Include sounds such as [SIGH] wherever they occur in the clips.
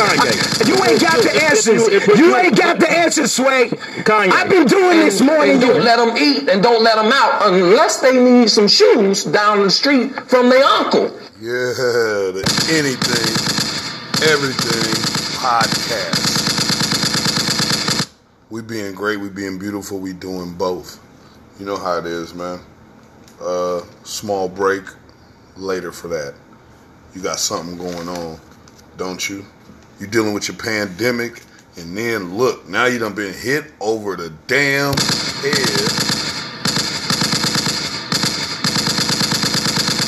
Kanye. You ain't got the answers. You ain't got the answers, Sway. Kanye. I've been doing this more than you. don't let them eat and don't let them out unless they need some shoes down the street from their uncle. Yeah, the anything, everything podcast. We being great, we being beautiful, we doing both. You know how it is, man. Uh, small break later for that. You got something going on, don't you? You dealing with your pandemic, and then look, now you done been hit over the damn head.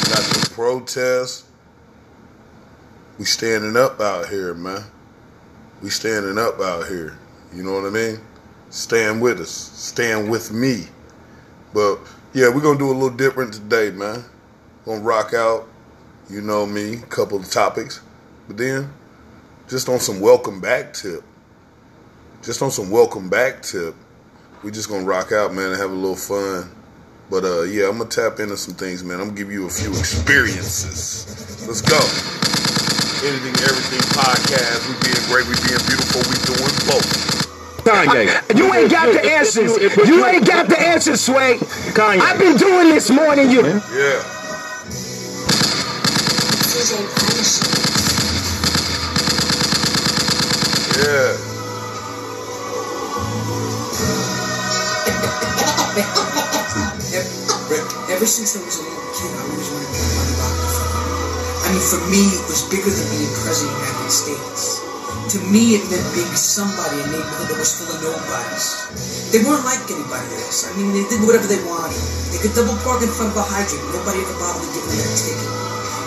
Got the protests. We standing up out here, man. We standing up out here. You know what I mean? Stand with us. Stand with me. But yeah, we're gonna do a little different today, man. Gonna rock out, you know me, couple of topics. But then just on some welcome back tip. Just on some welcome back tip. We just gonna rock out, man, and have a little fun. But uh yeah, I'm gonna tap into some things, man. I'm gonna give you a few experiences. Let's go. Anything, everything podcast. We being great, we being beautiful, we doing both. Kanye. You ain't got the answers. You ain't got the answers, Sway. Kanye. I've been doing this more than you. Yeah. Yeah. Ever since I was a little kid, I always wanted to be one about I mean, for me, it was bigger than being president of the United States. To me, it meant being somebody in a neighborhood that was full of nobodies. They weren't like anybody else. I mean, they did whatever they wanted. They could double park in front of a hydrant. Nobody ever bothered to give them a ticket.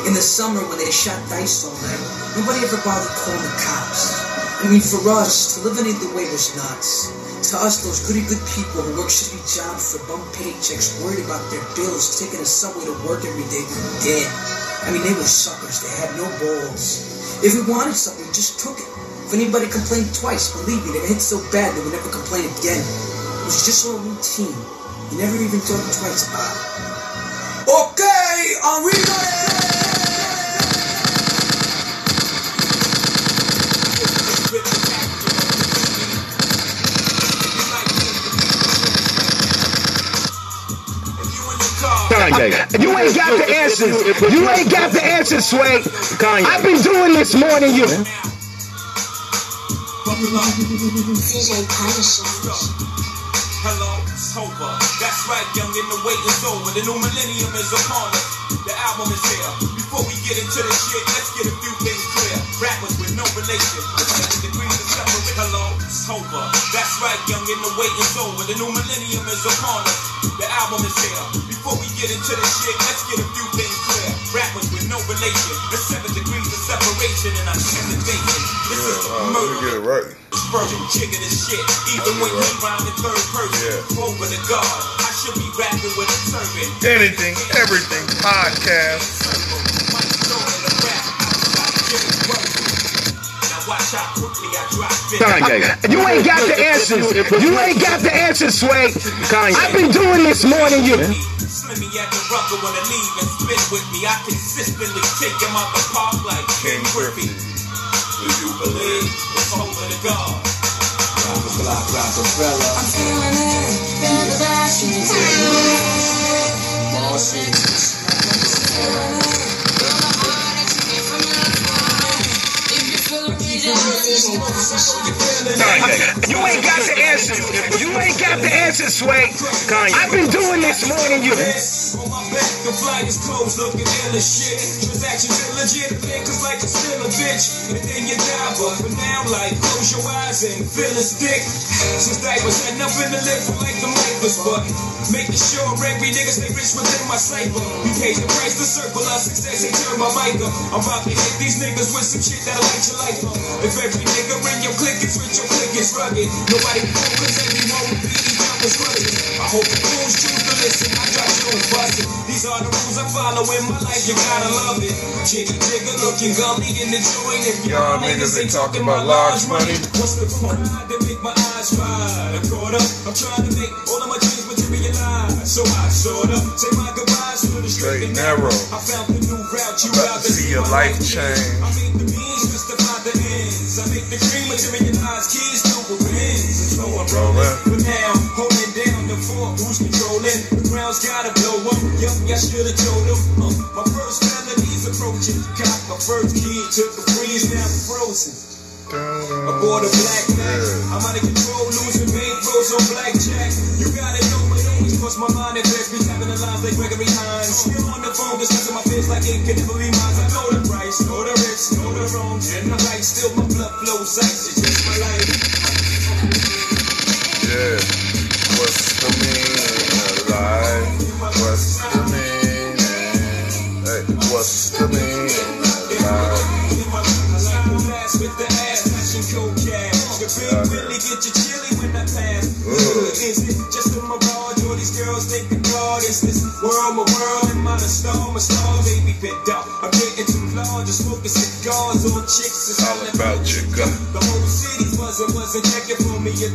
In the summer, when they shot dice all night, nobody ever bothered calling the cops. I mean, for us, to live any other way was nuts. To us, those goody good people who work shitty jobs for bum paychecks, worried about their bills, taking a subway to work every day, were dead. I mean, they were suckers. They had no balls. If we wanted something, we just took it. If anybody complained twice, believe me, they hit so bad they would never complain again. It was just all routine. You never even thought twice about it. Okay, are we ready? Kanye. You ain't got the [LAUGHS] answers. You ain't got the answers, Sway. Kanye. I've been doing this more than you. Hello, it's. That's right, young, and the wait is over. The new millennium is upon us. The album is here. Before we get into the shit, let's get a few things clear. Rappers with no relation. Degrees of separate. Hello, it's. That's right, young, and the wait is over. The new millennium is upon us. The album is here. Before we get into the shit, let's get a few things clear. Rappers with no relation. The seven degrees of separation, and I'm hesitating. This is Yeah, uh, let me murder. get it right. Virgin chicken and shit. Even when you rhyme in third person, Yeah. over the God, I should be rapping with a turban. Anything, everything podcast. Mike Stone in the rap, outside Jimmy Rose. Now watch how quickly I drop it. Kanye. You ain't got the answers. You ain't got the answers, Sway. Kanye. I've been doing this more than you. Slimmy at the rucker wanna leave and spit with me. I consistently take him out the park like Ken Griffey. Do you believe it's over the God? I'm feeling it, feel the passion, Kanye. You ain't got the answers. You ain't got the answers, Sway. Kanye. I've been doing this more than you. On my back, the flight is closed, looking ill as shit. Transactions illegit, cause like I'm still a bitch. And then you die, but for now, like, close your eyes and feel a stick. Since diapers had nothing to live for like the Lakers, but making sure every nigga stay rich within my cycle. We paid the price to circle our success and turn my mic up. I'm about to hit these niggas with some shit that'll light your life up. If every nigga in your clique is rich, your clique is rugged. Nobody cool, cause everyone will be jumpers rugged. I hope the fools choose to listen. I got you busted. These are the rules I follow in my life. You gotta love it. Jiggy looking gully in the joint. If Y'all niggas ain't talking about large money. What's the point? to make my eyes wide. I'm caught up. I'm trying to make all of my dreams materialize. So I sort of say my goodbyes to the straight and narrow. I found the new route you out to see your life change. I make the means justify the ends. I your dream materialize, keys to a win. So I'm rolling. Rolling. For now, holding down the fort, who's controlling? The ground's gotta blow up. Yup, I should've told them. Uh, my first felony's approaching. Got my first kid, took the freeze, now I'm frozen. Aboard a black Mac. I'm out of control, losing main pros on blackjack. You gotta know it always cross my mind and flex me tapping the lines like Gregory Hines. Still on the phone, discussing my face like it could never be mine. Know the price, know the wrongs, and the right. Still my blood flows ice, it's my life.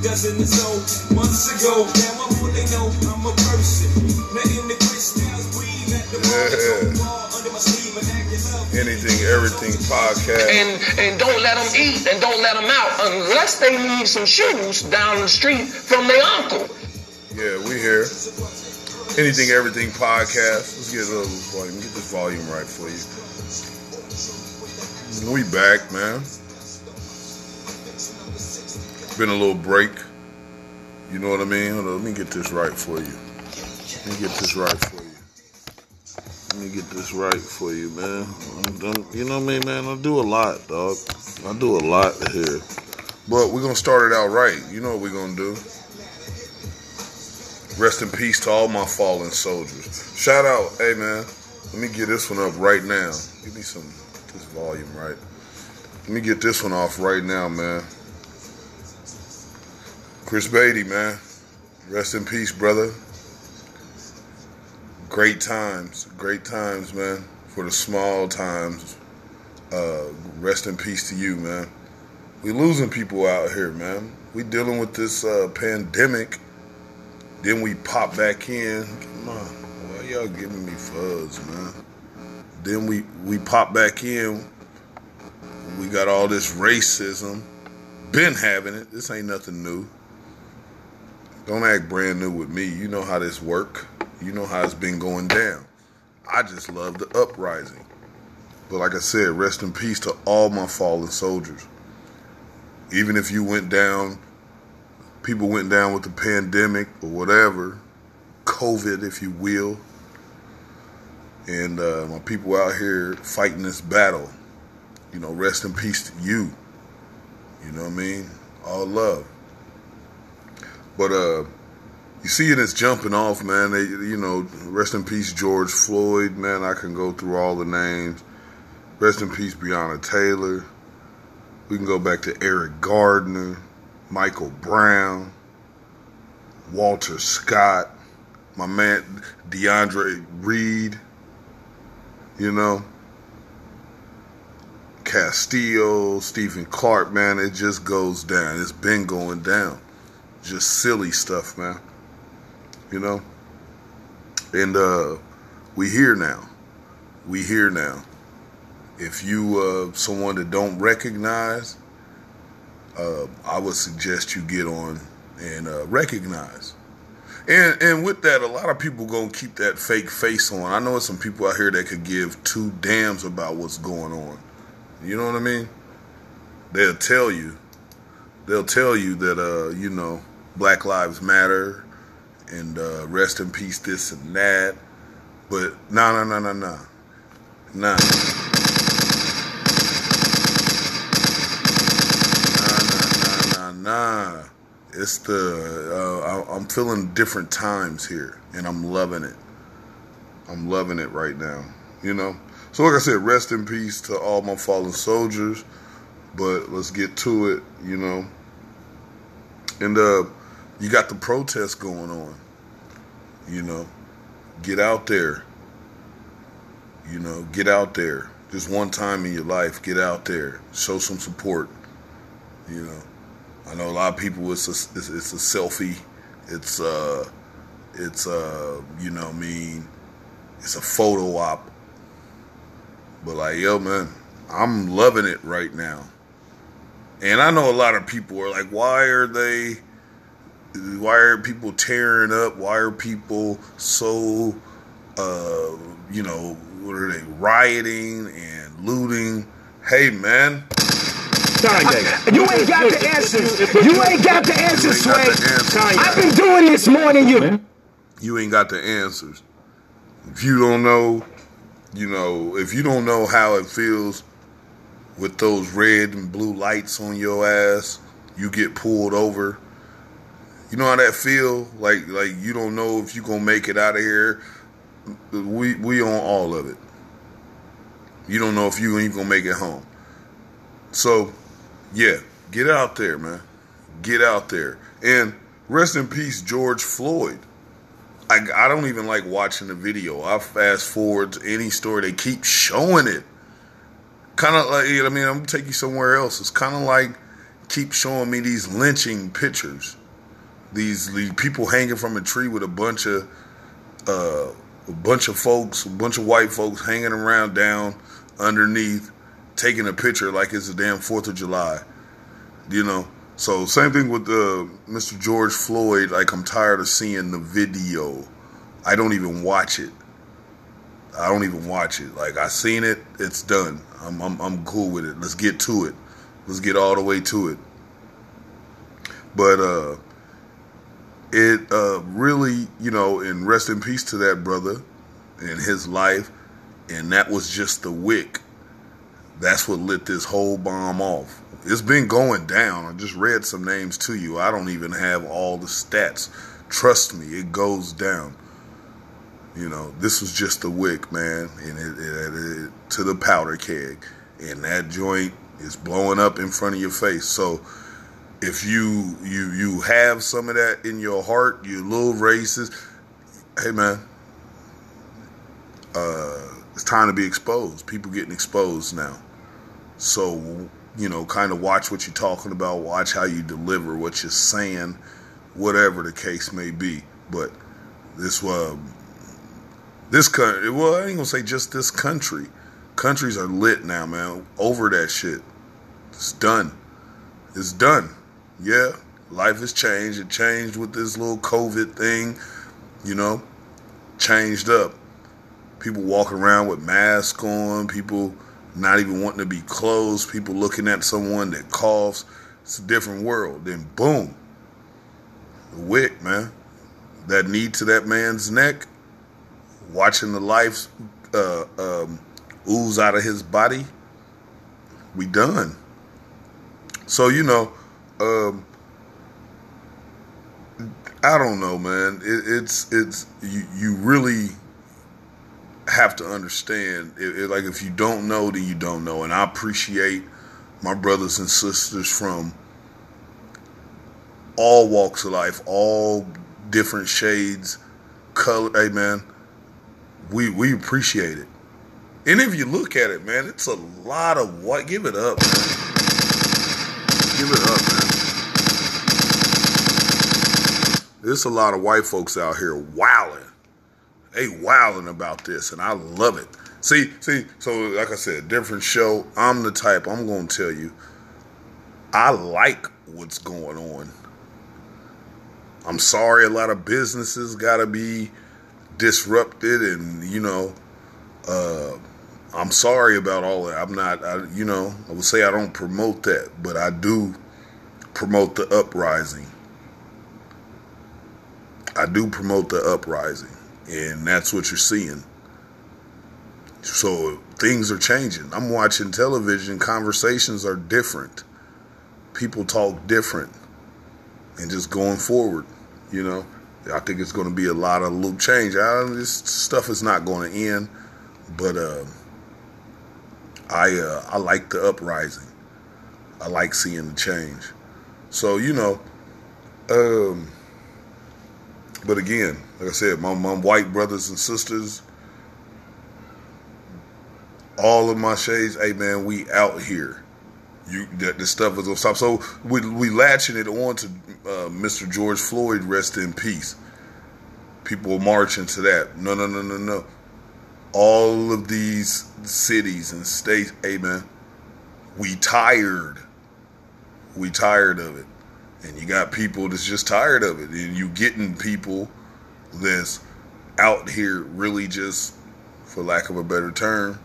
Dozen or so months ago. Now I'm all they know, I'm a person. Letting the crystals breathe at the Yeah. bar, under my sleeve and acting up. Anything, everything podcast. And and don't let them eat and don't let them out unless they need some shoes down the street from their uncle. Yeah, we here. Anything, everything podcast. Let's get a little volume. Get this volume right for you. We back, man. Been a little break. You know what I mean? On, let me get this right for you. Let me get this right for you. Let me get this right for you, man. I'm- you know me, man. I do a lot, dog. I do a lot here. But we're gonna start it out right. You know what we're gonna do. Rest in peace to all my fallen soldiers. Shout out, hey man. Let me get this one up right now. Give me some this volume right. Let me get this one off right now, man. Chris Beatty, man. Rest in peace, brother. Great times, great times, man. For the small times. Uh, rest in peace to you, man. We losing people out here, man. We dealing with this uh, pandemic. Then we pop back in. Come on, why y'all giving me fuzz, man? Then we we pop back in. We got all this racism. Been having it. This ain't nothing new. Don't act brand new with me. You know how this work. You know how it's been going down. I just love the uprising. But like I said, rest in peace to all my fallen soldiers. Even if you went down, people went down with the pandemic or whatever, COVID, if you will. And uh, my people out here fighting this battle, you know, rest in peace to you. You know what I mean? All love. But uh, you see it jumping off, man. They, you know, rest in peace, George Floyd, man. I can go through all the names. Rest in peace, Breonna Taylor. We can go back to Eric Garner, Michael Brown, Walter Scott, my man DeAndre Reed, you know, Castillo, Stephon Clark, man, it just goes down. It's been going down. Just silly stuff, man. You know? And uh we here now. We here now. If you uh someone that don't recognize, uh I would suggest you get on and uh recognize. And and with that, a lot of people gonna keep that fake face on. I know some people out here that could give two damns about what's going on. You know what I mean? They'll tell you. They'll tell you that uh, you know, Black Lives Matter and uh, rest in peace this and that. But no no no no no. Nah nah nah nah. It's the uh, I- I'm feeling different times here, and I'm loving it. I'm loving it right now. You know. So like I said, rest in peace to all my fallen soldiers. But let's get to it. You know. And uh, you got the protests going on. You know, get out there. You know, get out there. Just one time in your life, get out there. Show some support. You know. I know a lot of people. It's a it's, it's a selfie. It's uh, it's uh, you know, I mean, it's a photo op. But like, yo, man, I'm loving it right now. And I know a lot of people are like, why are they? Why are people tearing up? Why are people so, uh, you know, what are they rioting and looting? Hey, man, Kanye. You ain't got the answers. You ain't got the answers, You ain't got Sway. I've been doing this more than you. you ain't got the answers. If you don't know, you know, if you don't know how it feels with those red and blue lights on your ass, you get pulled over. You know how that feel? Like like you don't know if you gonna make it out of here. We we on all of it. You don't know if you ain't gonna make it home. So, yeah, get out there, man. Get out there. And rest in peace, George Floyd. I, I don't even like watching the video. I fast forward to any story. They keep showing it. Kind of like, I mean, I'm going to take you somewhere else. It's kind of like keep showing me these lynching pictures. These, these people hanging from a tree with a bunch of uh, a bunch of folks, a bunch of white folks hanging around down underneath, taking a picture like it's a damn Fourth of July. You know. So same thing with uh, Mr. George Floyd. Like I'm tired of seeing the video. I don't even watch it. I don't even watch it. Like I seen it, it's done. I'm I'm I'm cool with it. Let's get to it. Let's get all the way to it. But uh it uh really, you know, and rest in peace to that brother and his life. And that was just the wick. That's what lit this whole bomb off. It's been going down. I just read some names to you. I don't even have all the stats. Trust me, it goes down. You know, this was just the wick, man, and it, it, it, to the powder keg, and that joint is blowing up in front of your face. So, if you you you have some of that in your heart, you little racist, hey man, uh, it's time to be exposed. People getting exposed now. So, you know, kind of watch what you're talking about, watch how you deliver what you're saying, whatever the case may be. But this uh, this country, well, I ain't gonna say just this country. Countries are lit now, man. Over that shit. It's done. It's done. Yeah, life has changed. It changed with this little COVID thing, you know, changed up. People walking around with masks on, people not even wanting to be close, people looking at someone that coughs. It's a different world. Then boom, the wick, man. That knee to that man's neck, watching the life uh, um, ooze out of his body. We done. So you know, um, I don't know, man. It, it's it's you you really have to understand. It, it, like if you don't know, then you don't know. And I appreciate my brothers and sisters from all walks of life, all different shades, color. Hey, man, we we appreciate it. And if you look at it, man, it's a lot of what. Give it up, man. Give it up, man. There's a lot of white folks out here wilding. They wilding about this, and I love it. See, see, so like I said, different show. I'm the type, I'm gonna tell you, I like what's going on. I'm sorry a lot of businesses gotta be disrupted and you know, uh I'm sorry about all that. I'm not, I, you know, I would say I don't promote that, but I do promote the uprising. I do promote the uprising, and that's what you're seeing. So things are changing. I'm watching television, conversations are different. People talk different, and just going forward, you know, I think it's going to be a lot of little change. I, this stuff is not going to end, but uh, I uh, I like the uprising. I like seeing the change. So you know, um, but again, like I said, my my white brothers and sisters, all of my shades. Hey man, we out here. You that this stuff is gonna stop. So we we latching it on to uh, Mr. George Floyd, rest in peace. People marching to that. No, no, no, no, no all of these cities and states, hey man, we tired. We tired of it. And you got people that's just tired of it. And you getting people that's out here really just, for lack of a better term,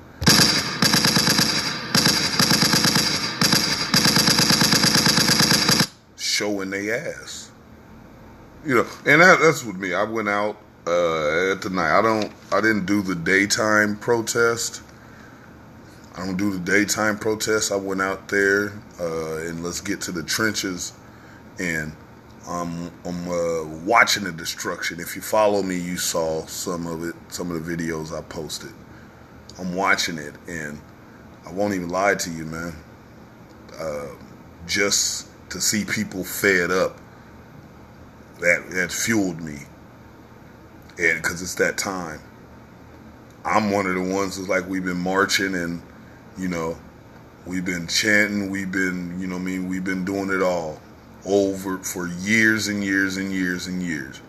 showing they ass. You know, and that, that's with me. I went out uh, at the night. I don't. I didn't do the daytime protest. I don't do the daytime protest. I went out there uh, and let's get to the trenches, and I'm I'm uh, watching the destruction. If you follow me, you saw some of it, some of the videos I posted. I'm watching it, and I won't even lie to you, man. Uh, just to see people fed up, that that fueled me, and because it's that time. I'm one of the ones who's like we've been marching and you know we've been chanting, we've been you know I mean we've been doing it all over for years and years and years and years.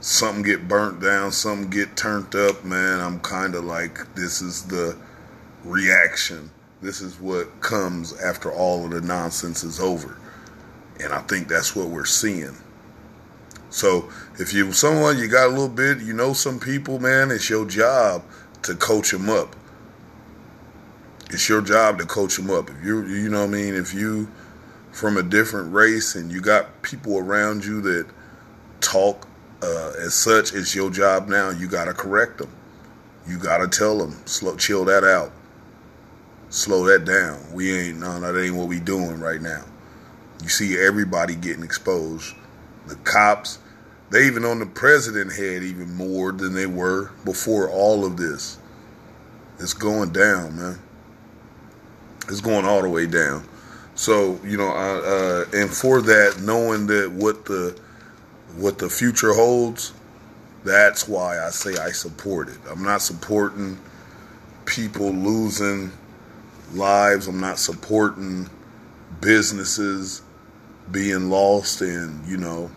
Something get burnt down, something get turned up, man. I'm kind of like this is the reaction. This is what comes after all of the nonsense is over. And I think that's what we're seeing. So if you someone you got a little bit, you know some people, man, it's your job to coach them up. It's your job to coach them up. If you you know what I mean, if you from a different race and you got people around you that talk uh, as such, it's your job now. You got to correct them. You got to tell them, slow, chill that out, slow that down. We ain't no, that ain't what we doing right now. You see everybody getting exposed. The cops, they even on the president head even more than they were before all of this. It's going down, man. It's going all the way down. So you know, uh, uh, and for that, knowing that what the what the future holds, that's why I say I support it. I'm not supporting people losing lives. I'm not supporting businesses being lost, and you know,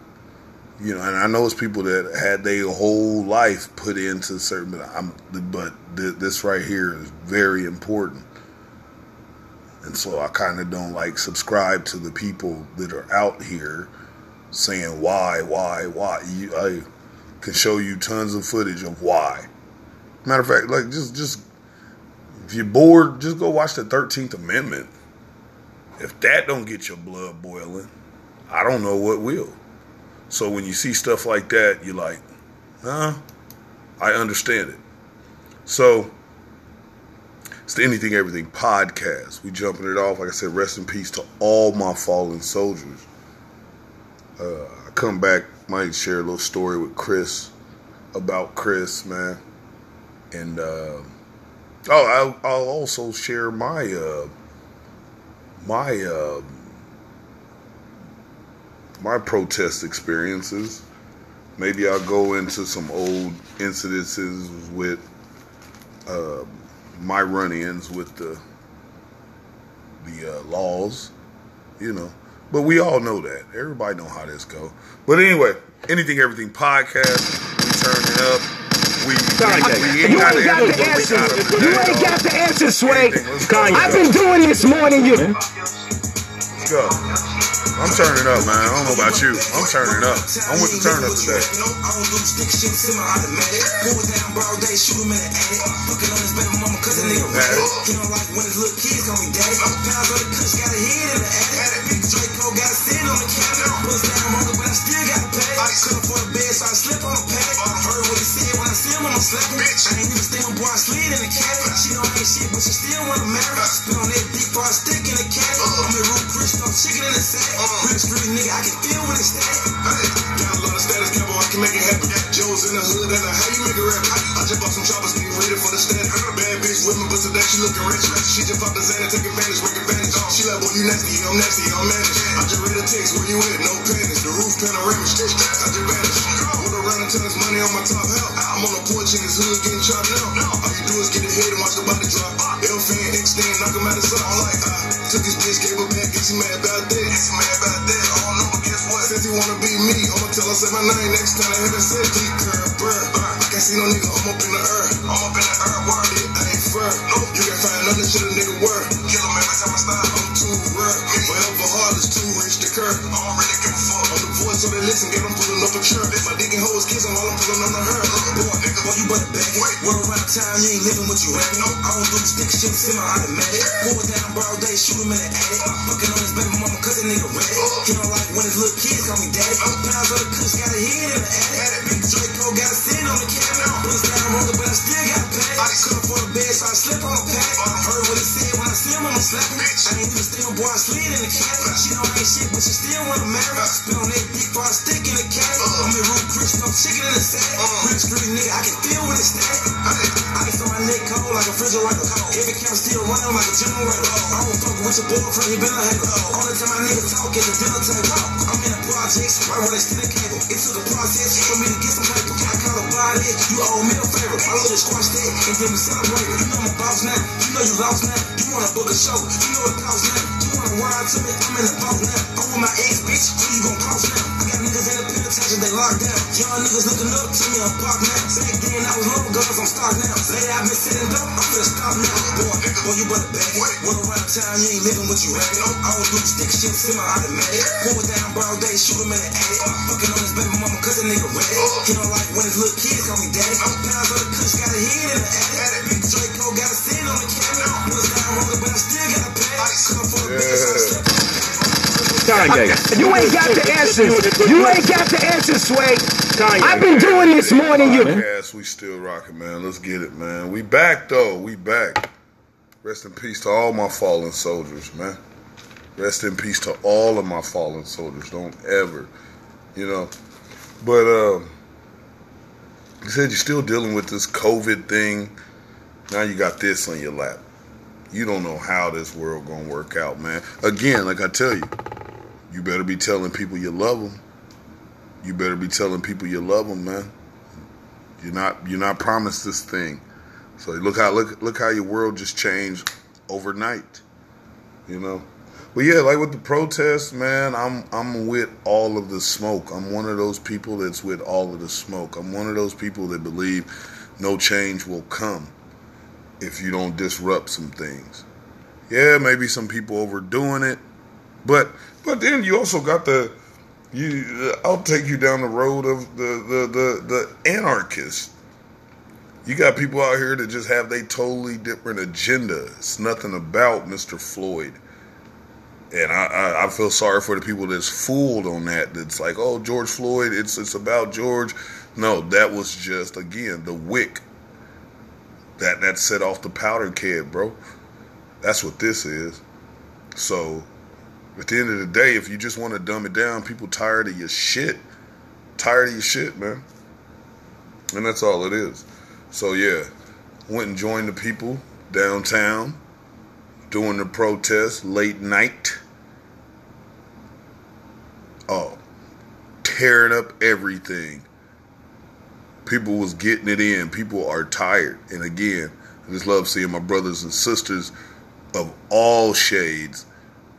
you know, and I know it's people that had their whole life put into certain. But I'm, but th- this right here is very important. And so I kind of don't like subscribe to the people that are out here saying why, why, why. You, I can show you tons of footage of why. Matter of fact, like just just if you're bored, just go watch the Thirteenth Amendment. If that don't get your blood boiling, I don't know what will. So when you see stuff like that, you're like, huh? I understand it. So it's the Anything Everything podcast. We jumping it off. Like I said, rest in peace to all my fallen soldiers. Uh, I come back, might share a little story with Chris about Chris, man. And uh, oh, I'll, I'll, also share my uh, my uh, my protest experiences. Maybe I'll go into some old incidences with uh, my run-ins with the the uh, laws, you know. But we all know that. Everybody know how this go. But anyway, anything, everything podcast. We turning up. We, Kanye. we, we you ain't got the we answer. You ain't got the answer, Sway. Anything. Let's go. I've been doing this more than you. Let's go. I'm turning up, man. I don't know about you. I'm turning up. I'm with the turn up today. I don't do stick shit, semi-automatic. Pull down broad day, shoot him in the attic. Fucking on his baby mama, cause a nigga ready. He don't like when his little kids call me daddy. Pounds on the kush, got a head in the attic. Big Draco got a stand on the cabinet. Bust down hunger, but I still got to pay. I cut up for the bed, so I slip on the pad. I heard what he said when I see him, I'ma slap him. I ain't even stay boy, I slid in the cabin. She don't ain't shit, but she still wanna marry. Spit on that chicken in the sack. Uh, uh. Rich, really nigga, I can feel when it's stack. Uh, Got a lot of status, cowboy, I can make it happen. Joe's in the hood, and I how you make it rap. I just bought some choppers, getting ready for the static. Bad bitch with me, but today she looking rich. She just popped the Xanax, take advantage, make advantage. She like, boy, you nasty, I'm nasty, I'm managed. I just read a text, where you at? No panties, the roof panoramic. I just vanished. Roll around and tennis money on my top help. I'm on the porch in his hood, getting chopped now. All you do is get ahead and watch the body drop. L-fan, extend, knock him out of 179 next time I hit a city curb, bruh. Uh, I can't see no nigga, I'm up in the earth. I'm up in the earth, world, it ain't fair. Nope, you can't find none shit a nigga worth. Kill him every time I stop, I'm too rare. Forever hard is too rich to curb. I don't really give a fuck. I'm the voice, so they listen, get them pulling up a chirp. If my digging hoes, kiss them while I'm pulling on the hurt. Boy, nigga, boy, you better back. Wait, world around time, you ain't living what you had. No, I don't do the stick shit, semi-automatic. Pull down, broad day, shoot him in the attic. I'm fucking on his baby mama, cause the nigga ready. He don't like when his little kids call me daddy. I'm pounds of the I ain't even still, boy, I slid in the cat. She don't ain't shit, but she still wanna marry. Spit on that dick for a stick in the cat. Uh. I'm in room Chris, no chicken in the sack. Uh. Rich street nigga, I can feel when it's stack. I can feel my neck cold like a refrigerator. Oh. Every count still running like a generator. Oh. I don't fuck with your boyfriend, he been a hater. Oh. Only time my nigga talk at the dinner table. I'm in the projects, right where they still the cable. It took a process for me to get some paper. I call a body, you owe me a favor. My little squash that and then we celebrate. You know I'm boss now, you know you lost now. Wanna book a show, you know it costs now. You wanna ride to me, I'm in the boat now. I'm with my ex bitch, who you gon' cross now? I got niggas in the penitentiary, they locked down. Young niggas looking up to me, I'm parked now. Back then I was low guns, I'm stark now. Lately I've been sitting dope, I'm finna stop now. Boy, boy, you better back. Word around town, you ain't living what you rapping. I don't do the stick shit, my automatic. Pull it down, broad day, shoot him in the attic. Fucking on his baby mama, cause that nigga ready. He don't like when his little kids call me daddy. Pounds of the kush got a head in the attic. You ain't got the answers. You ain't got the answers, Sway. I've been doing this more than you. Yes, we still rocking, man. Let's get it, man. We back though. We back. Rest in peace to all my fallen soldiers, man. Rest in peace to all of my fallen soldiers. Don't ever, you know. But um, you said you're still dealing with this COVID thing. Now you got this on your lap. You don't know how this world gonna work out, man. Again, like I tell you, you better be telling people you love them. You better be telling people you love them, man. You're not you're not promised this thing. So look how look look how your world just changed overnight. You know. But yeah, like with the protests, man, I'm I'm with all of the smoke. I'm one of those people that's with all of the smoke. I'm one of those people that believe no change will come if you don't disrupt some things. Yeah, maybe some people overdoing it, but but then you also got the you. Uh, I'll take you down the road of the the the, the anarchists. You got people out here that just have a totally different agenda. It's nothing about Mr. Floyd. And I, I, I feel sorry for the people that's fooled on that. That's like, oh, George Floyd, it's it's about George. No, that was just again the wick that that set off the powder keg, bro. That's what this is. So at the end of the day, if you just want to dumb it down, people tired of your shit. Tired of your shit, man. And that's all it is. So yeah, went and joined the people downtown doing the protest late night. Oh, tearing up everything. People was getting it in. People are tired. And again, I just love seeing my brothers and sisters of all shades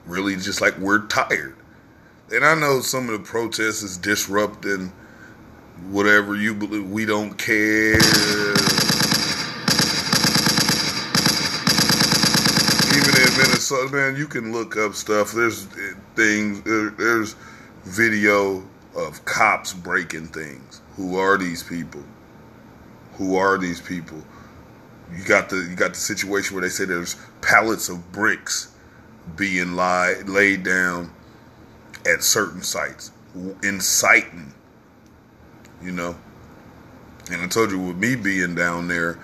really just like we're tired. And I know some of the protests is disrupting whatever you believe. We don't care. Even in Minnesota, man, you can look up stuff. There's things. There's video of cops breaking things. Who are these people? Who are these people? You got the you got the situation where they say there's pallets of bricks being lie, laid down at certain sites, inciting, you know. And I told you, with me being down there,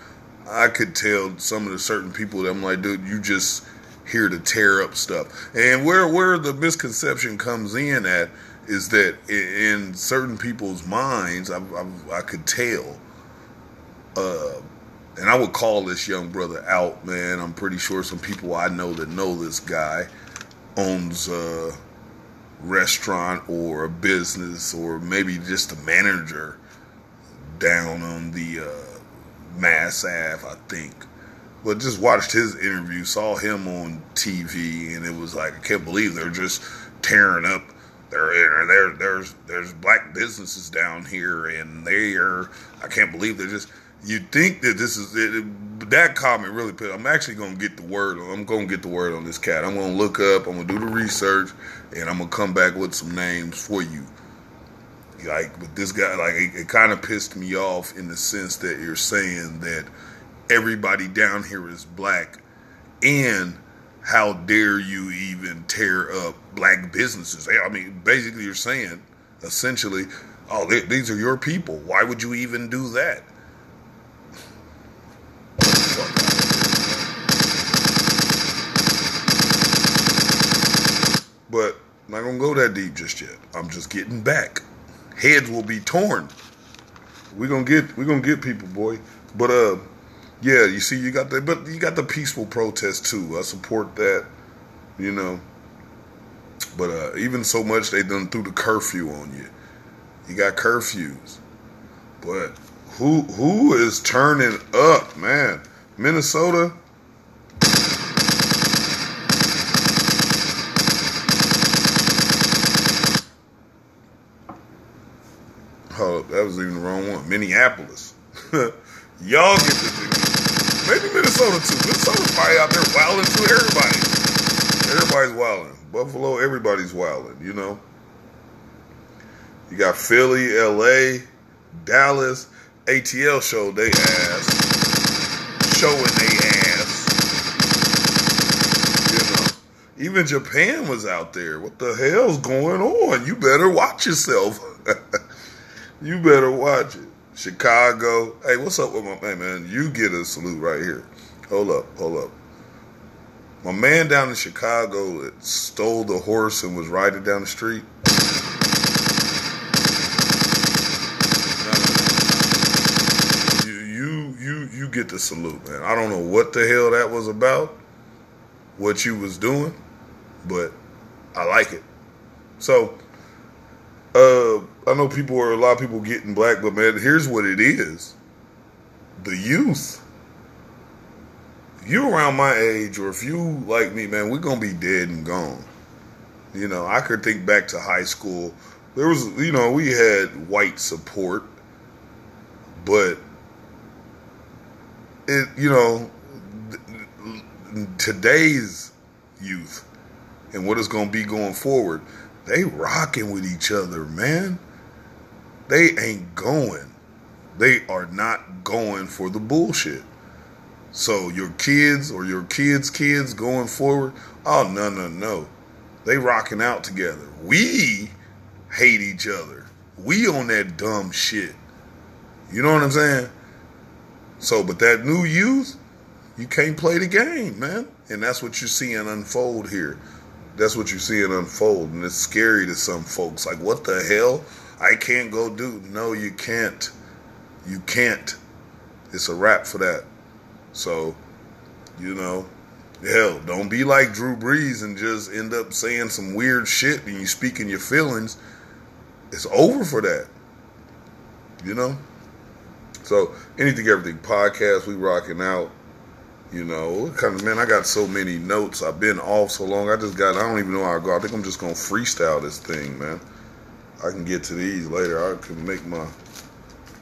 I could tell some of the certain people that I'm like, dude, you just here to tear up stuff. And where where the misconception comes in at is that in certain people's minds, I, I, I could tell. Uh, and I would call this young brother out, man. I'm pretty sure some people I know that know this guy owns a restaurant or a business or maybe just a manager down on the uh, Mass Ave, I think. But just watched his interview, saw him on TV, and it was like I can't believe they're just tearing up. There, there, there's there's black businesses down here, and they are. I can't believe they're just you think that this is it, that comment really put i'm actually gonna get the word i'm gonna get the word on this cat i'm gonna look up i'm gonna do the research and i'm gonna come back with some names for you Like with this guy, like it, it kind of pissed me off in the sense that you're saying that everybody down here is black, and how dare you even tear up black businesses? I mean, basically, you're saying essentially, oh, they, these are your people. Why would you even do that? But I'm not gonna go that deep just yet. I'm just getting back. Heads will be torn. We're gonna get we're gonna get people, boy. But uh yeah, you see you got the but you got the peaceful protest too. I support that, you know. But uh even so much they done threw the curfew on you. You got curfews. But who who is turning up, man? Minnesota, Oh, that was even the wrong one. Minneapolis. [LAUGHS] Y'all get the thing. Maybe Minnesota too. Minnesota's probably out there wilding too. Everybody. Everybody's wilding. Buffalo, everybody's wilding, you know. You got Philly, LA, Dallas. ATL showed they ass. Showing they ass. You know. Even Japan was out there. What the hell's going on? You better watch yourself. [LAUGHS] You better watch it. Chicago. Hey, what's up with my man, man? You get a salute right here. Hold up, hold up. My man down in Chicago that stole the horse and was riding down the street. You, you, you, you get the salute, man. I don't know what the hell that was about, what you was doing, but I like it. So, uh, I know people are a lot of people getting black, but man, here's what it is: the youth. You around my age, or if you like me, man, we're gonna be dead and gone. You know, I could think back to high school. There was, you know, we had white support, but it, you know, today's youth and what is going to be going forward, they rocking with each other, man. They ain't going. They are not going for the bullshit. So your kids or your kids' kids going forward, oh no no no. They rocking out together. We hate each other. We on that dumb shit. You know what I'm saying? So, but that new youth, you can't play the game, man. And that's what you're seeing unfold here. That's what you're seeing unfold. And it's scary to some folks. Like, what the hell? I can't go do. No, you can't. You can't. It's a wrap for that. So, you know, hell, don't be like Drew Brees and just end up saying some weird shit and you speaking your feelings. It's over for that. You know? So, anything, everything podcast, we rocking out. You know, kind of man, I got so many notes. I've been off so long. I just got. I don't even know how to go. I think I'm just gonna freestyle this thing, man. I can get to these later. I can make my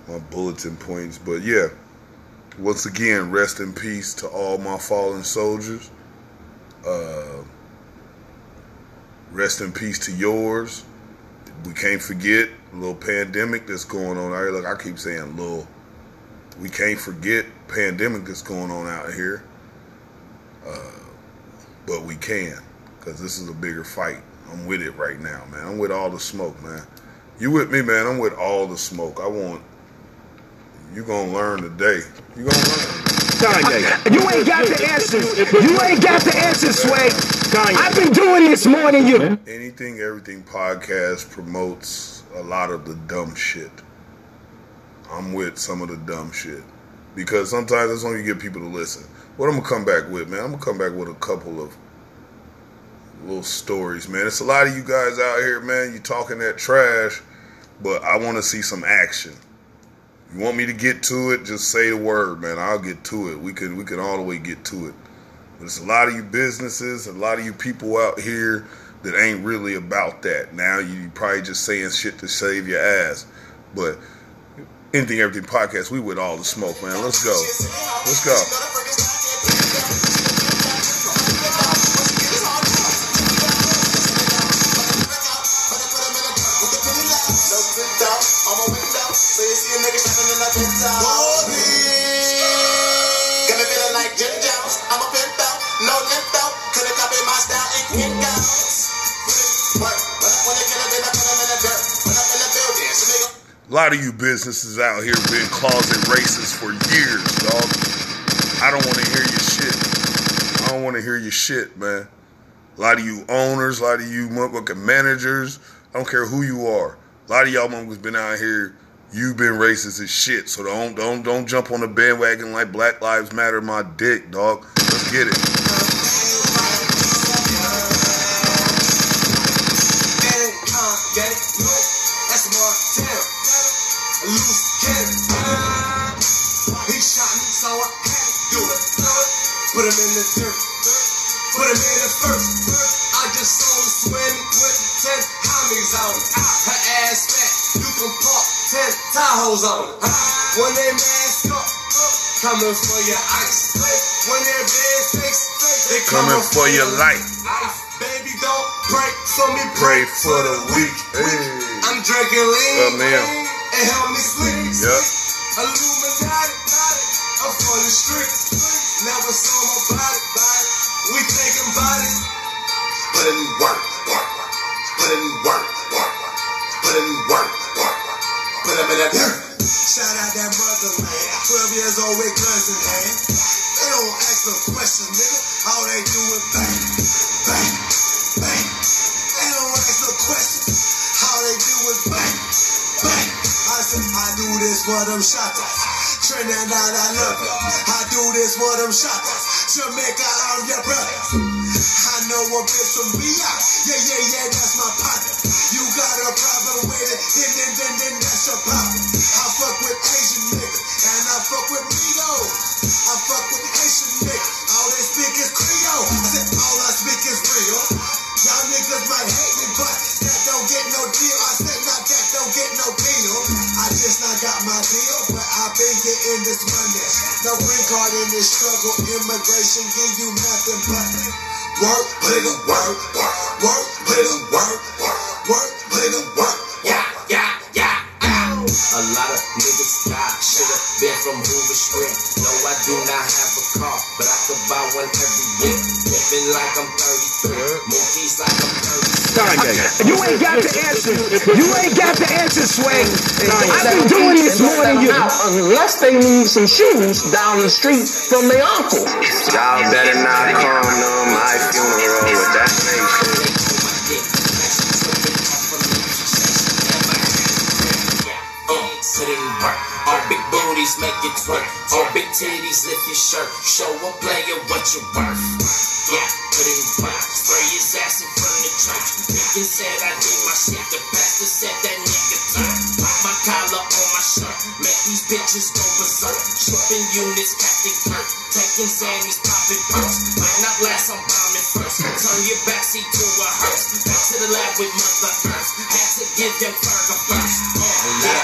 my bulletin points, but yeah. Once again, rest in peace to all my fallen soldiers. Uh, rest in peace to yours. We can't forget little pandemic that's going on here. Look, I keep saying little. We can't forget pandemic that's going on out here. Uh, but we can, because this is a bigger fight. I'm with it right now, man. I'm with all the smoke, man. You with me, man? I'm with all the smoke. I want you gonna learn today. You gonna learn. Kanye. You ain't got the answers. You ain't got the answers, Sway. Kanye. I've been doing this more than you. Anything, everything podcast promotes a lot of the dumb shit. I'm with some of the dumb shit because sometimes that's when you get people to listen. What I'm gonna come back with, man? I'm gonna come back with a couple of little stories, man. It's a lot of you guys out here, man. You talking that trash, but I want to see some action. You want me to get to it? Just say the word, man. I'll get to it. We can we can all the way get to it. But it's a lot of you businesses, a lot of you people out here that ain't really about that. Now you probably just saying shit to save your ass. But anything, everything podcast, we with all the smoke, man. Let's go. Let's go. A lot of you businesses out here been closet racist for years, dog. I don't want to hear your shit. I don't want to hear your shit, man. A lot of you owners, a lot of you motherfucking managers, I don't care who you are. A lot of y'all motherfuckers been out here, you've been racist as shit. So don't don't don't jump on the bandwagon like Black Lives Matter my dick, dog. Let's get it. Put him in the dirt. Put him in the first. I just saw him swimming with ten homies on. Her ass fat, you can park ten Tahoes on. When they mask up, coming for your ice. When they're big face, they Coming for your life. life. Baby, don't pray for me, Pray for the weak. Hey. I'm drinking lean. Oh, man. And help me sleep. Yep. Illuminati. I'm for the streets. Never saw my body. We taking bodies. Put in work. work, work. Put in work. work, work. Put in work. work, work. Put them in that dirt. Shout out that motherland. 12 years old with guns in hand. They don't ask no questions, nigga. All they do is bang, bang, bang. They don't ask no questions. All they do is bang, bang. I said, I do this for them shotters. Trinidad, I love you. I do this for them shotters. Jamaica, I'm your brother. I know a bitch from BI. Yeah, yeah, yeah, that's my partner. You got a problem with it, then, then, then, then that's your problem. Immigration give you nothing but work, put in work, work, You ain't got the answer. You ain't got the answer, Sway. I've been doing this more than you. out unless they need some shoes down the street from their uncle. Y'all better not come to my funeral with that nation. Put in work. All big booties make it twerk. All big titties lift your shirt. Show a player what you're worth. Yeah, put in work. Spray his ass in said I do my shit. The pastor said that nigga turn. My collar on my shirt. Make these bitches go berserk. Shipping units, Captain Kirk. Taking Sammy's popping perks. Might not last, I'm bombing first. Turn your backseat to a hearse. Back to the lab with Mother Earth. Had to give them burger first. Oh, yeah,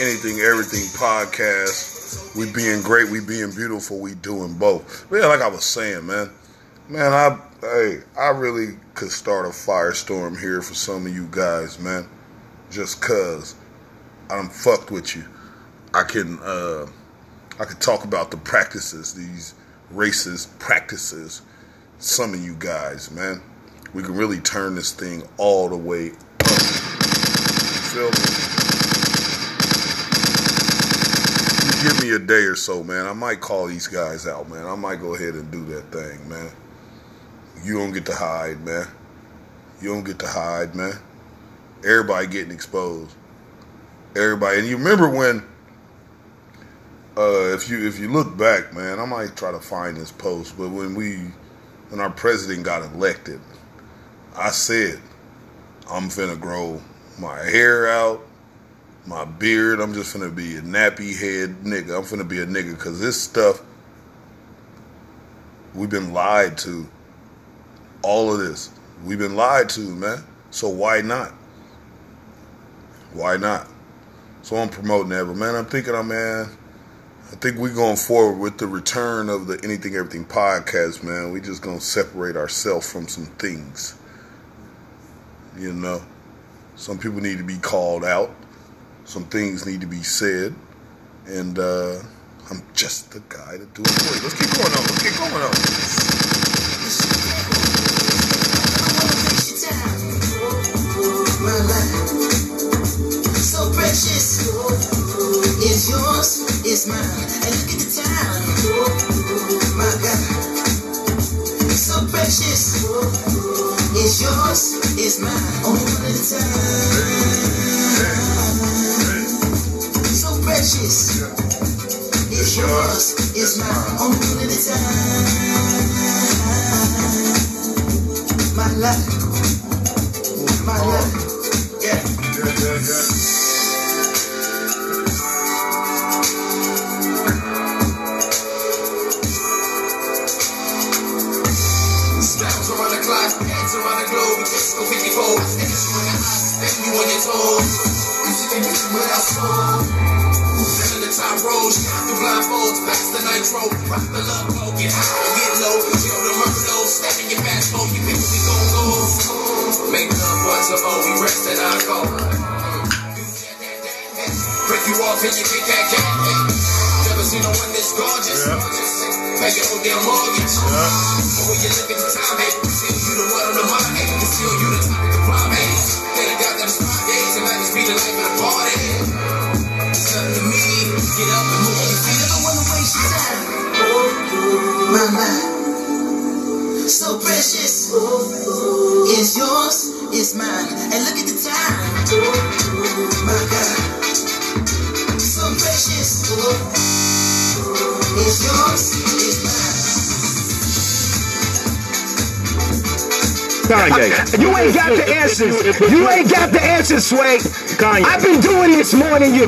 Anything, everything podcast. We being great, we being beautiful, we doing both. Yeah, like I was saying, man. Man, I hey, I really could start a firestorm here for some of you guys, man. Just cause I'm fucked with you. I can uh I could talk about the practices, these racist practices, some of you guys, man. We can really turn this thing all the way up. You feel me? Give me a day or so, man. I might call these guys out, man. I might go ahead and do that thing, man. You don't get to hide, man. You don't get to hide, man. Everybody getting exposed. Everybody, and you remember when, uh, if you if you look back, man, I might try to find this post, but when we, when our president got elected, I said, I'm finna grow my hair out, my beard. I'm just gonna be a nappy head nigga. I'm gonna be a nigga because this stuff we've been lied to. All of this we've been lied to, man. So why not? Why not? So I'm promoting that, but man, I'm thinking, I'm man, I think we're going forward with the return of the Anything Everything podcast, man. We just gonna separate ourselves from some things. You know, some people need to be called out. Some things need to be said, and uh, I'm just the guy to do it for you. Let's keep going on. Let's keep going on. Kanye. You ain't got the answers. You ain't got the answers, Sway. Kanye. I've been doing this more than you.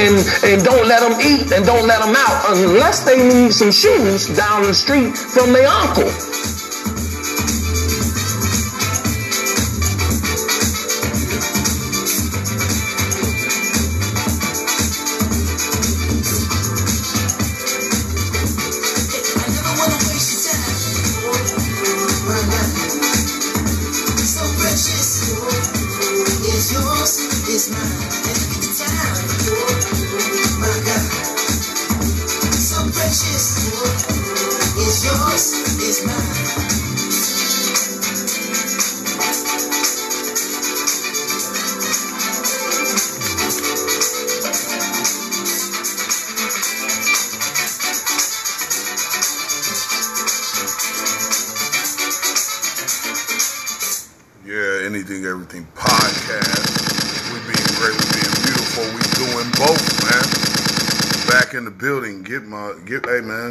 and and don't let them eat and don't let them out unless they need some shoes down the street from their uncle.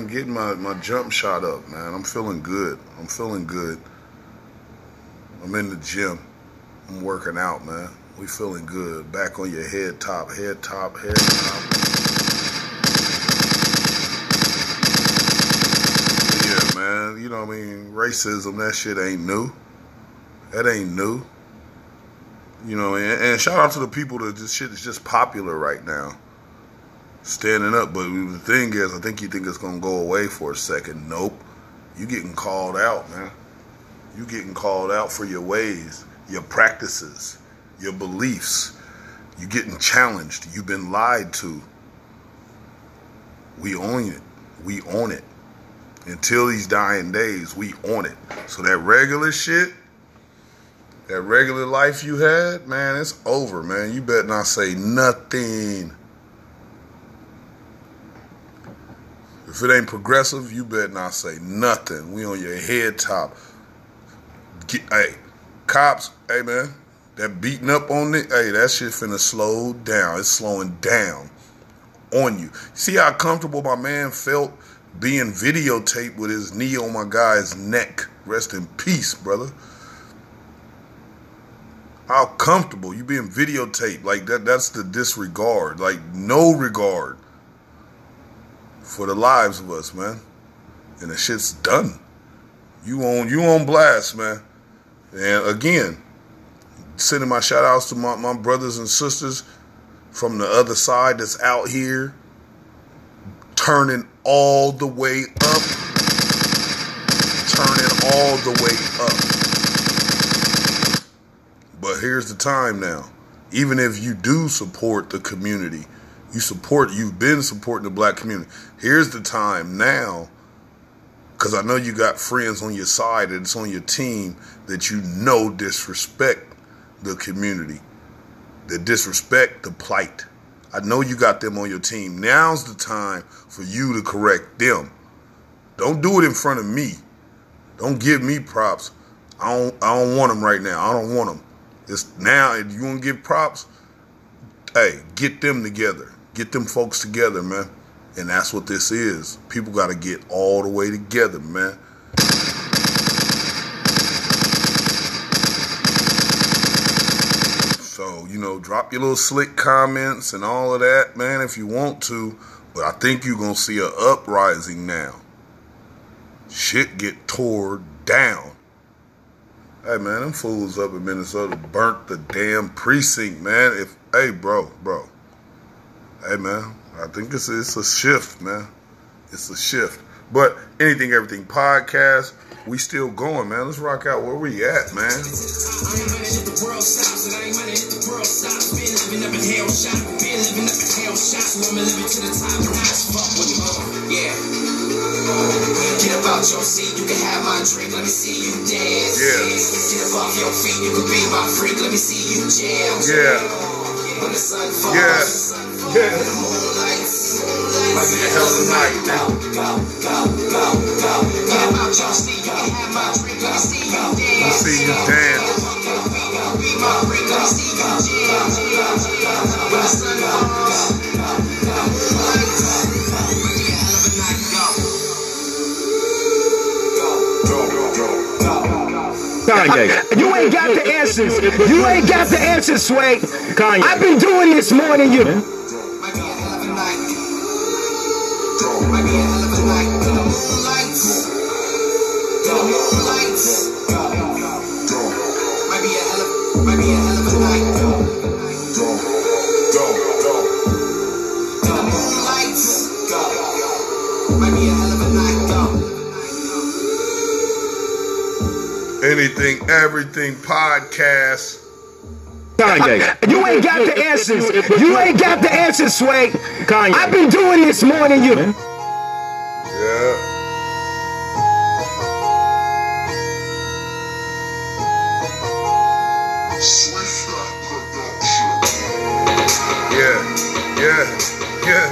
Hey man, get my, my jump shot up, man. I'm feeling good. I'm feeling good. I'm in the gym. I'm working out, man. We feeling good. Back on your head top, head top, head top. Yeah, man. You know what I mean? Racism, that shit ain't new. That ain't new. You know, and, and shout out to the people that this shit is just popular right now. Standing up, but the thing is, I think you think it's gonna go away for a second. Nope. You getting called out, man. You getting called out for your ways, your practices, your beliefs. You getting challenged. You've been lied to. We own it. We own it. Until these dying days, we own it. So that regular shit, that regular life you had, man, it's over, man. You better not say nothing. If it ain't progressive, you better not say nothing. We on your head top. Get, hey, cops, hey man, that beating up on it, hey, that shit finna slow down. It's slowing down on you. See how comfortable my man felt being videotaped with his knee on my guy's neck. Rest in peace, brother. How comfortable you being videotaped like that? That's the disregard, like no regard for the lives of us, man. And the shit's done. You on you on blast, man. And again, sending my shout outs to my, my brothers and sisters from the other side that's out here turning all the way up. Turning all the way up. But here's the time now. Even if you do support the community, you support, you've been supporting the black community. Here's the time now, because I know you got friends on your side it's on your team that you know disrespect the community, that disrespect the plight. I know you got them on your team. Now's the time for you to correct them. Don't do it in front of me. Don't give me props. I don't. I don't want them right now. I don't want them. It's now. If you want to give props, hey, get them together. Get them folks together, man. And that's what this is. People got to get all the way together, man. So, you know, drop your little slick comments and all of that, man, if you want to. But I think you're going to see an uprising now. Shit get tore down. Hey, man, them fools up in Minnesota burnt the damn precinct, man. If, hey, bro, bro. Hey, man, I think it's, it's a shift, man. It's a shift. But anything, everything podcast, we still going, man. Let's rock out where we at, man. I ain't if the world stops, and I ain't if the world stops. Been living up in hell shot, been living up in hell shot, so I'ma live it to the top and high fuck with them, uh, yeah. Get up out your seat, you can have my drink, let me see you dance. Yeah. Get up off your feet, you can be my freak, let me see you jam. Yeah. When the sun falls, Yeah. Yeah. the moonlights, might be a hell of. Go, go, go, go, go. Get up your seat, you can have my drink, let me see you dance. See you dance. Be my freak, let me see you jam. When the sun falls, the moonlights, might be a hell of a night. Go. Kanye. You ain't got the answers. You ain't got the answers, Sway. Kanye. I've been doing this more than you. Might be a hell of a night. In the moonlights. In the moonlights. Might be a hell of, might be a hell of a night. In. Might be a hell of a night. Anything, everything podcast. Kanye. You ain't got the answers. You ain't got the answers, Sway. Kanye. I've been doing this more than you. Yeah. Yeah, yeah, yeah.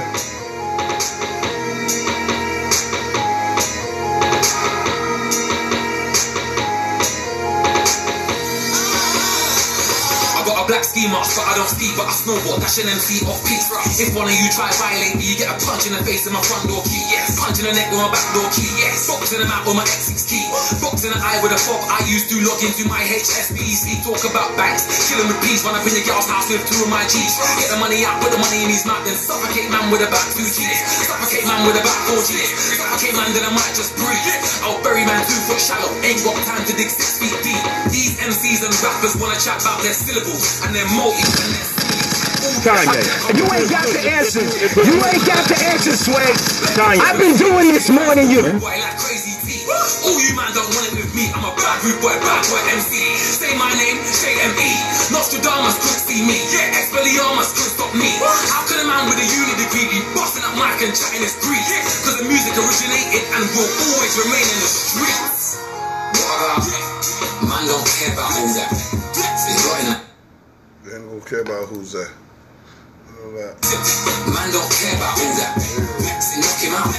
I got a black ski mask, but I don't ski, but I snowboard, dashing MC off peaks. If one of you try violate me, you get a punch in the face in my front door key, yes. Punch in the neck with my back door key, yes. Box in the mouth with my X6 key. Box in the eye with a fob I used to log into my HSBC. Talk about banks, killing with peace, run up in your girl's house with two of my G's. Get the money out, put the money in his mouth, then suffocate man with about two G's. Suffocate man with about four G's. Suffocate man, then I might just breathe. I'll bury man two foot shallow, ain't got time to dig six feet deep. These MCs and rappers wanna chat about their syllables and their motives and their Kanye. You ain't got the answers. You ain't got the answers, Sway. Kanye. I've been doing this more than you. Boy like crazy T. All you man don't want it with me. I'm a bad rude boy, bad boy MC. Say my name, J-M-E. Nostradamus couldn't see me. Yeah, Expelliarmus couldn't stop me. How could a man with a uni degree be busting up mic and chatting his greed? Cause the music originated and will always remain in the streets. Man don't care about all that. It's right. They don't care about who's that. Man don't care about all that. Knock him out.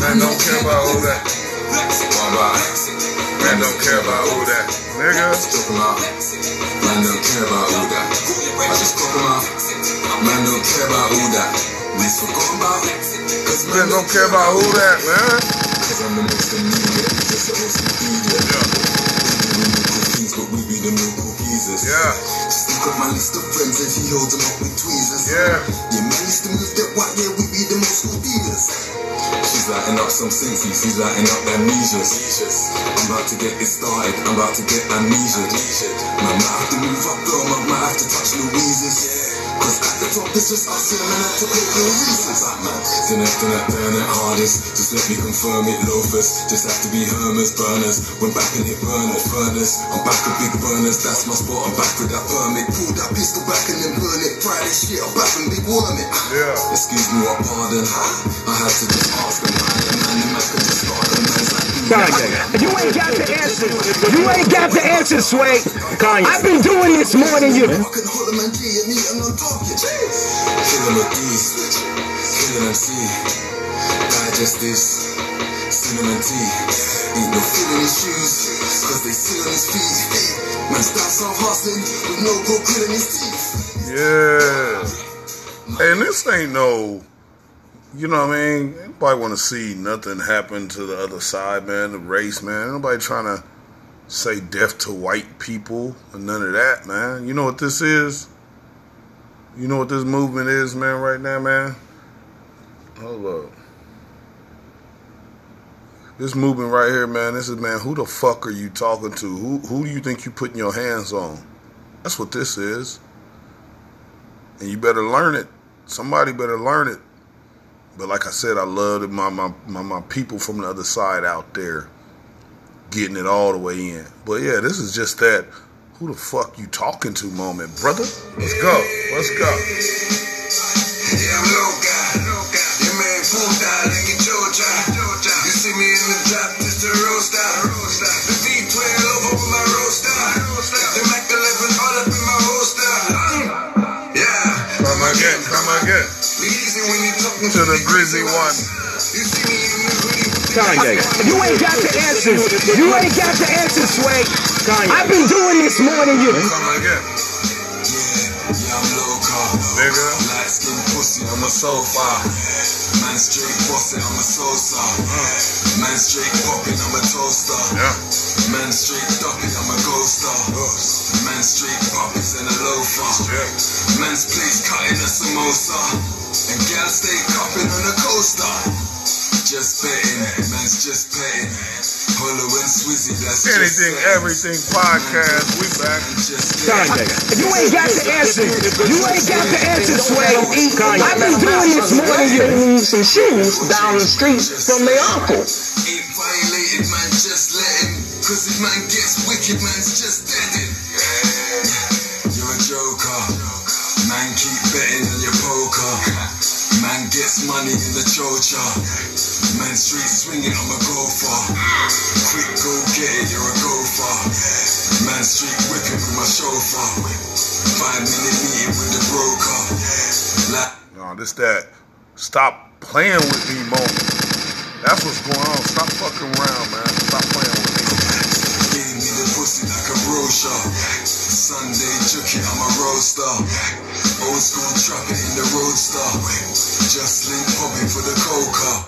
Man don't care about all that. Man don't care about all that. Nigga. Talk him out. Man don't care about all that. I just talk him out. Man don't care about all that. We forgot about. Cause Man don't care about who that, man. Cause I'm the most immediate. Just a most immediate. We we be the local geezers. Yeah. Just look at my list of friends and he holds them up with tweezers. Yeah. Yeah, man, used to move that white, yeah, we be the most school dealers. She's lighting up some senses, she's lighting up amnesias. I'm about to get it started, I'm about to get amnesia. Man, might have to move up, girl, man, might have to touch Louise's. Cause at the top, it's just us in a minute to pick your reasons. That man, sinister, that burn it hardest. Just let me confirm it, loafers. Just have to be Hermes burners. When back in it, burn it, furnace. I'm back with big burners, that's my spot. I'm back with that permit. Pull that pistol back and then burn it. Try this shit, I'm back and big worm it. Yeah. Excuse me, what pardon? I had to just ask them, man, and man, the man Kanye. You ain't got the answer. You ain't got the answer, Sway. Kanye. I've been doing this more than you. Fucking holler man G and me and on target. Killing with these, killing MC. Digest this, cinnamon tea. Ain't no feeling his shoes, cause they sit on his feet. Man starts off hustling with no go in his teeth. Yeah. And this ain't no, you know what I mean? Nobody want to see nothing happen to the other side, man, the race, man. Nobody trying to say death to white people and none of that, man. You know what this is? You know what this movement is, man, right now, man? Hold up. This movement right here, man, this is, man, who the fuck are you talking to? Who, who do you think you putting your hands on? That's what this is. And you better learn it. Somebody better learn it. But like I said, I love my, my, my, my people from the other side out there getting it all the way in. But yeah, this is just that who the fuck you talking to moment, brother. Let's go. Let's go. To the grizzy one. You see me in the hoodie with the Kanye. You ain't got the answers. You ain't got the answers, Sway. Kanye. I've been doing this more than you. Come again. Yeah, yeah, I'm low car. Nigga. Light skin pussy, I'm a sofa. Man straight bossy, I'm a salsa. Mm. Man straight popping, I'm a toaster. Yeah. Man straight ducking, I'm a ghoster. Man straight puppies and a loafer. Yeah. Man's place cutting a samosa. And gal stay cupping on a coaster. Just betting, man's just petting. Hollow and Swizzy, that's Anything, betting. everything podcast. We back. Kanye. You ain't got the answer. You ain't got the answer, Sway. I've been doing this more than you. Need some shoes down the street from their uncle. Ain't violated, man, just let him. Cause if man gets wicked, man's just dead. Gets money in the chocha. Man, street swinging, I'm a gopher. Quick, go get it, you're a gopher. Man, street whipping with my chauffeur. Five minute meeting with the broker. Like, No, this that. Stop playing with me moment. That's what's going on. Stop fucking around, man. Stop brochure. Sunday jookie, I'm a roaster. Old school trapping in the roadster. Just link popping for the coca.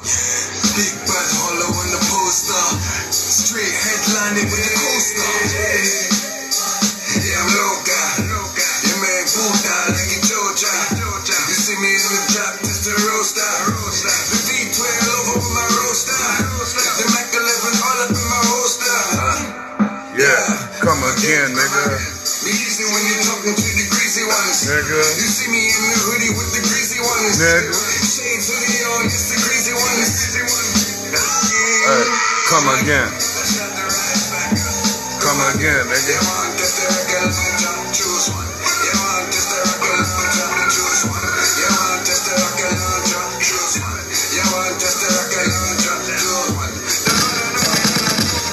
Big bad hollow on the poster. Straight headlining with the coaster. Yeah, I'm guy. Your man Buddha like in Georgia. You see me in the Nigga. You see me in the hoodie with the greasy ones. Nigga. Shades hoodie on, it's the greasy ones. Hey, come again. Come again, nigga.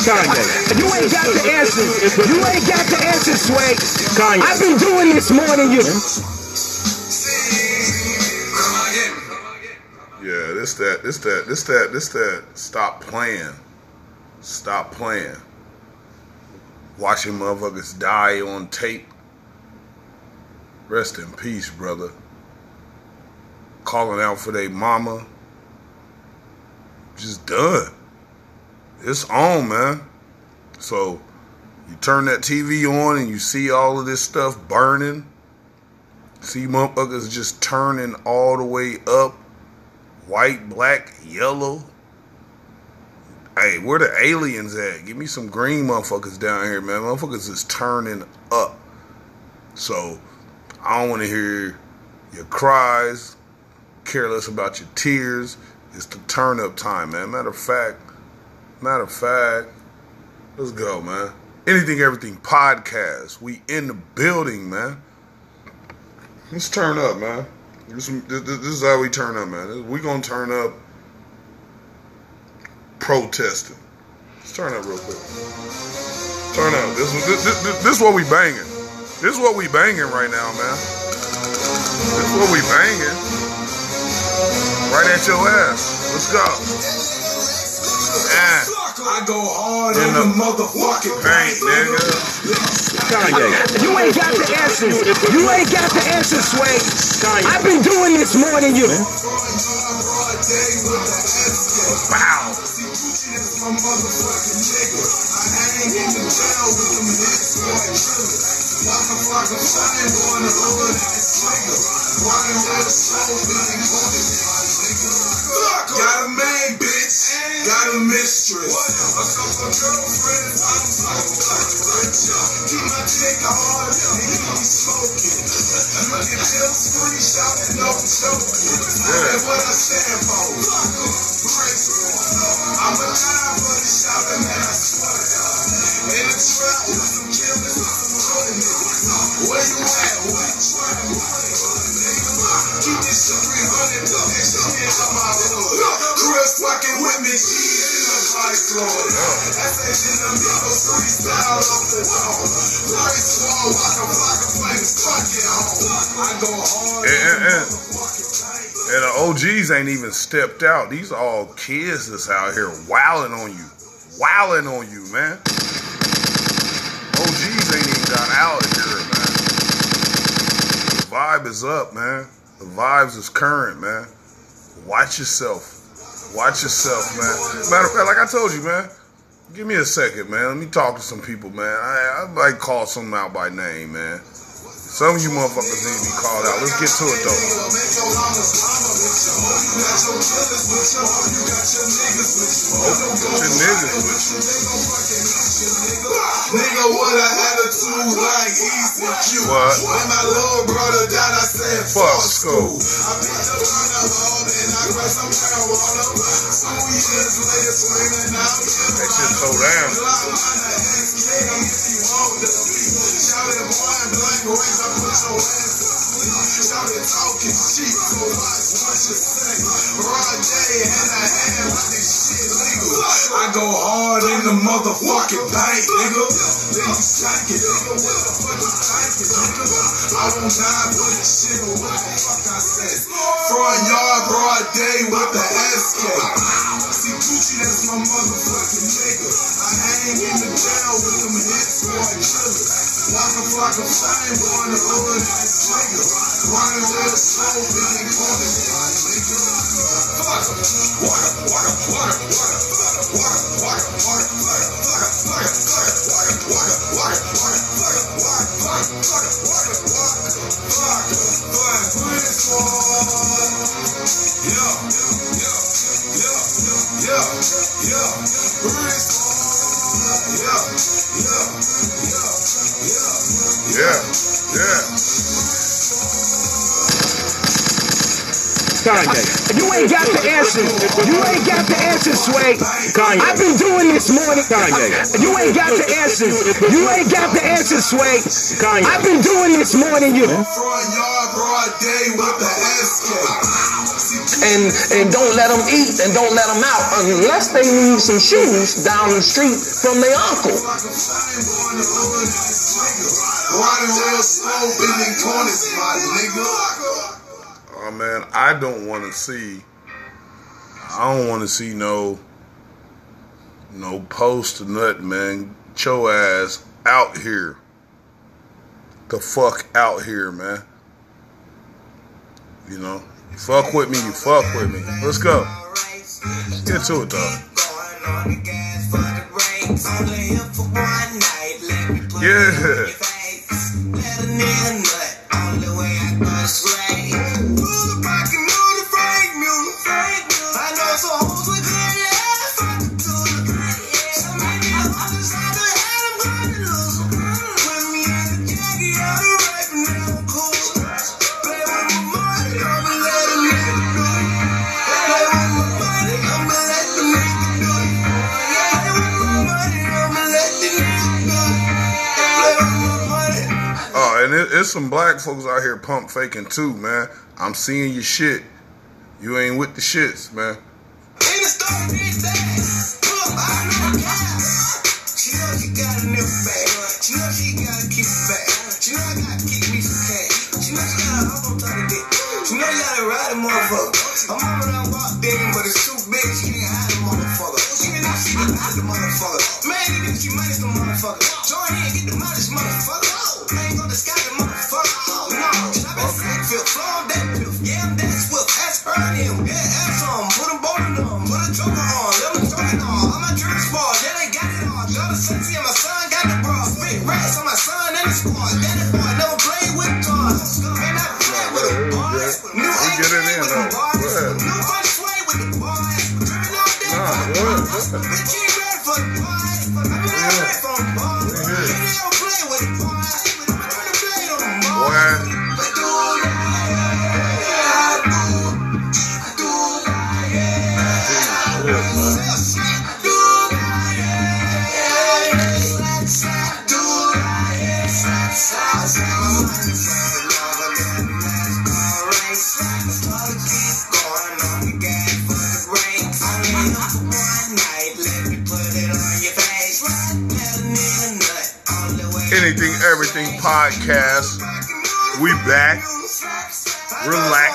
Kanye. You ain't got the answers. You ain't got the answers, Sway. I've been doing this more than you. Yeah, this that, this that, this that, this that. Stop playing. Stop playing. Watching motherfuckers die on tape. Rest in peace, brother. Calling out for their mama. Just done. It's on, man. So you turn that TV on and you see all of this stuff burning. See motherfuckers just turning all the way up. White, black, yellow. Hey, where the aliens at? Give me some green motherfuckers down here, man. Motherfuckers is turning up. So I don't want to hear your cries, careless about your tears. It's the turn up time, man. Matter of fact, matter of fact, let's go, man. Anything, everything podcast. We in the building, man. Let's turn up, man. This, this, this is how we turn up, man. We gonna turn up protesting. Let's turn up real quick. Turn up. This is this, this, this is what we banging. This is what we banging right now, man. This is what we banging. Right at your ass. Let's go. Yeah. I go hard In in the the motherfucking Paint, paint, nigga. Kanye. You ain't got the answers. You ain't got the answers, Sway. I've been doing this more than you. Wow. Got a main bitch, got a mistress. A couple girlfriends, I'm fucking Keep my dick hard, nigga, be smoking. Look at them screenshot and no joking. That's what I stand for. I'm a time for the shop man, I swear to God. In the trap fucking with me, she in the vice lord. FH in the middle, freestyle off the dome. Price wall, rock a rock a flames, fuck it home. I go hard. And, and, and, Fucking tight. and the OGs ain't even stepped out. These are all kids that's out here wilding on you. Wilding on you, man. OGs ain't even got out here, man. The vibe is up, man. The vibes is current, man. Watch yourself. Watch yourself, man. Matter of fact, like I told you, man. Give me a second, man. Let me talk to some people, man. I, I might call some out by name, man. Some of you motherfuckers need to be called out. Let's get to it, though. Your niggas. Nigga, what to do like East and Q. What? When my little brother died, I said, Fuck school. I picked up that's shit so down. Shouted talking cheap, so watch what you say. Rod J had. I go hard in the motherfucking paint, nigga. I won't die for shit, or what the fuck I said. Front yard, broad day with the escape. See Gucci, that's my motherfucking nigga. I hang in the jail with them hits, boy, killers. Walk a flock of fame, boy, in the hood, nice nigga. Running real slow, big corner, nigga. Fuck water, water, water, water, water, yeah, yeah, Yeah, yeah. Kanye. You ain't got the answers. You ain't got the answers, Sway. Kanye. I've been doing this morning. Kanye. You ain't got the answers. You ain't got the answers, Sway. Kanye. I've been doing this more than you. Front yard, broad day with the escape. and and don't let them eat and don't let them out unless they need some shoes down the street from their uncle. Riding real slow, corners, my nigga. Oh man, I don't want to see. I don't want to see no. No post or nothing, man. Your ass out here. The fuck out here, man. You know, you fuck with me, you fuck with me. Let's go. Get to it, though. Yeah. Better than the night, only way I got swag. It, it's some black folks out here pump faking too, man. I'm seeing your shit. You ain't with the shits, man. But it's too big. She hide the motherfucker. She the motherfucker. Podcast. We back. Relax.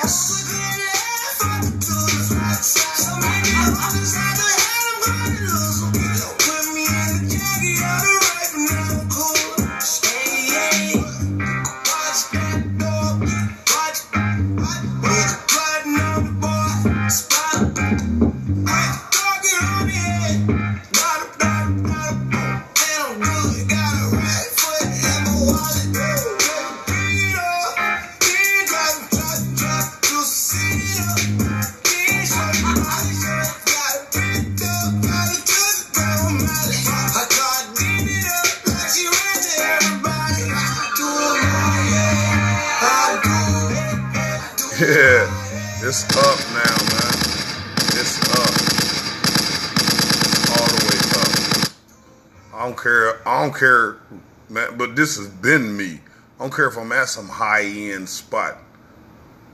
Man. But this has been me. I don't care if I'm at some high end spot.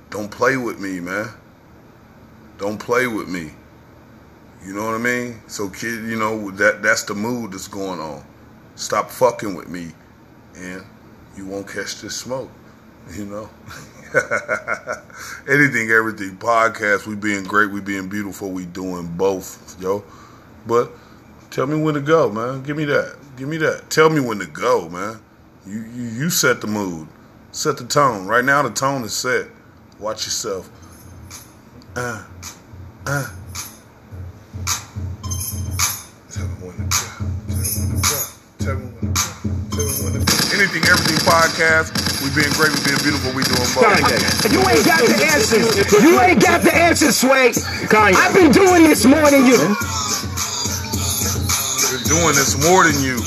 Don't play with me, man. Don't play with me. You know what I mean? So, kid, you know that that's the mood that's going on. Stop fucking with me, and you won't catch this smoke. You know. [LAUGHS] Anything, everything podcast. We being great. We being beautiful. We doing both, yo. But tell me when to go, man. Give me that. Give me that. Tell me when to go, man. You you, you set the mood. Set the tone. Right now, the tone is set. Watch yourself. Uh, uh. Tell me when to go. Tell me when to go. Tell me when to go. Tell me when to go. Anything, everything podcast. We've been great. We've been beautiful. We doing both. Kanye. You ain't got the answers. You ain't got the answers, Sway. Kanye. I've been doing this more than you. Doing this more than you.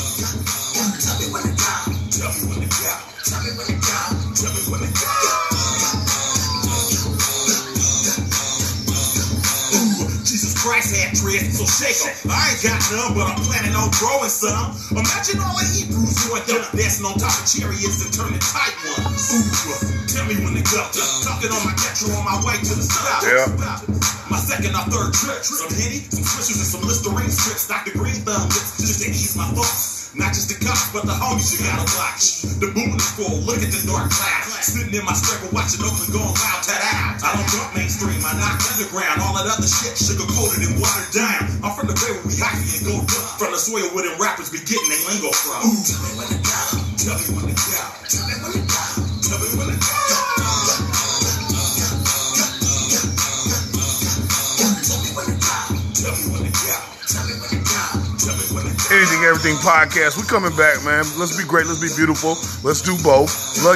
Jesus Christ had dreads, so shake 'em. I ain't got none, but I'm planning on growing some. Imagine all the Hebrews going down dancing on top of chariots and turning tight ones. Ooh, tell me when to go. Talking on my catcher on my way to the spot. Yeah. My second or third trip. Some Henny, some switches, and some Listerine strips. Dr. Green Thumb lips just to ease my thoughts. Not just the cops, but the homies you gotta watch. The boom is full, look at the dark cloud. Sitting in my scraper watching Oakland going loud, tat. I don't jump mainstream, I knock underground. All that other shit sugar coated and watered down. I'm from the bay where we hockey and go. From the soil where them rappers be getting their lingo from. Ooh, tell me when to go. Tell me when to go. Anything, everything podcast. We coming back, man. Let's be great. Let's be beautiful. Let's do both. Love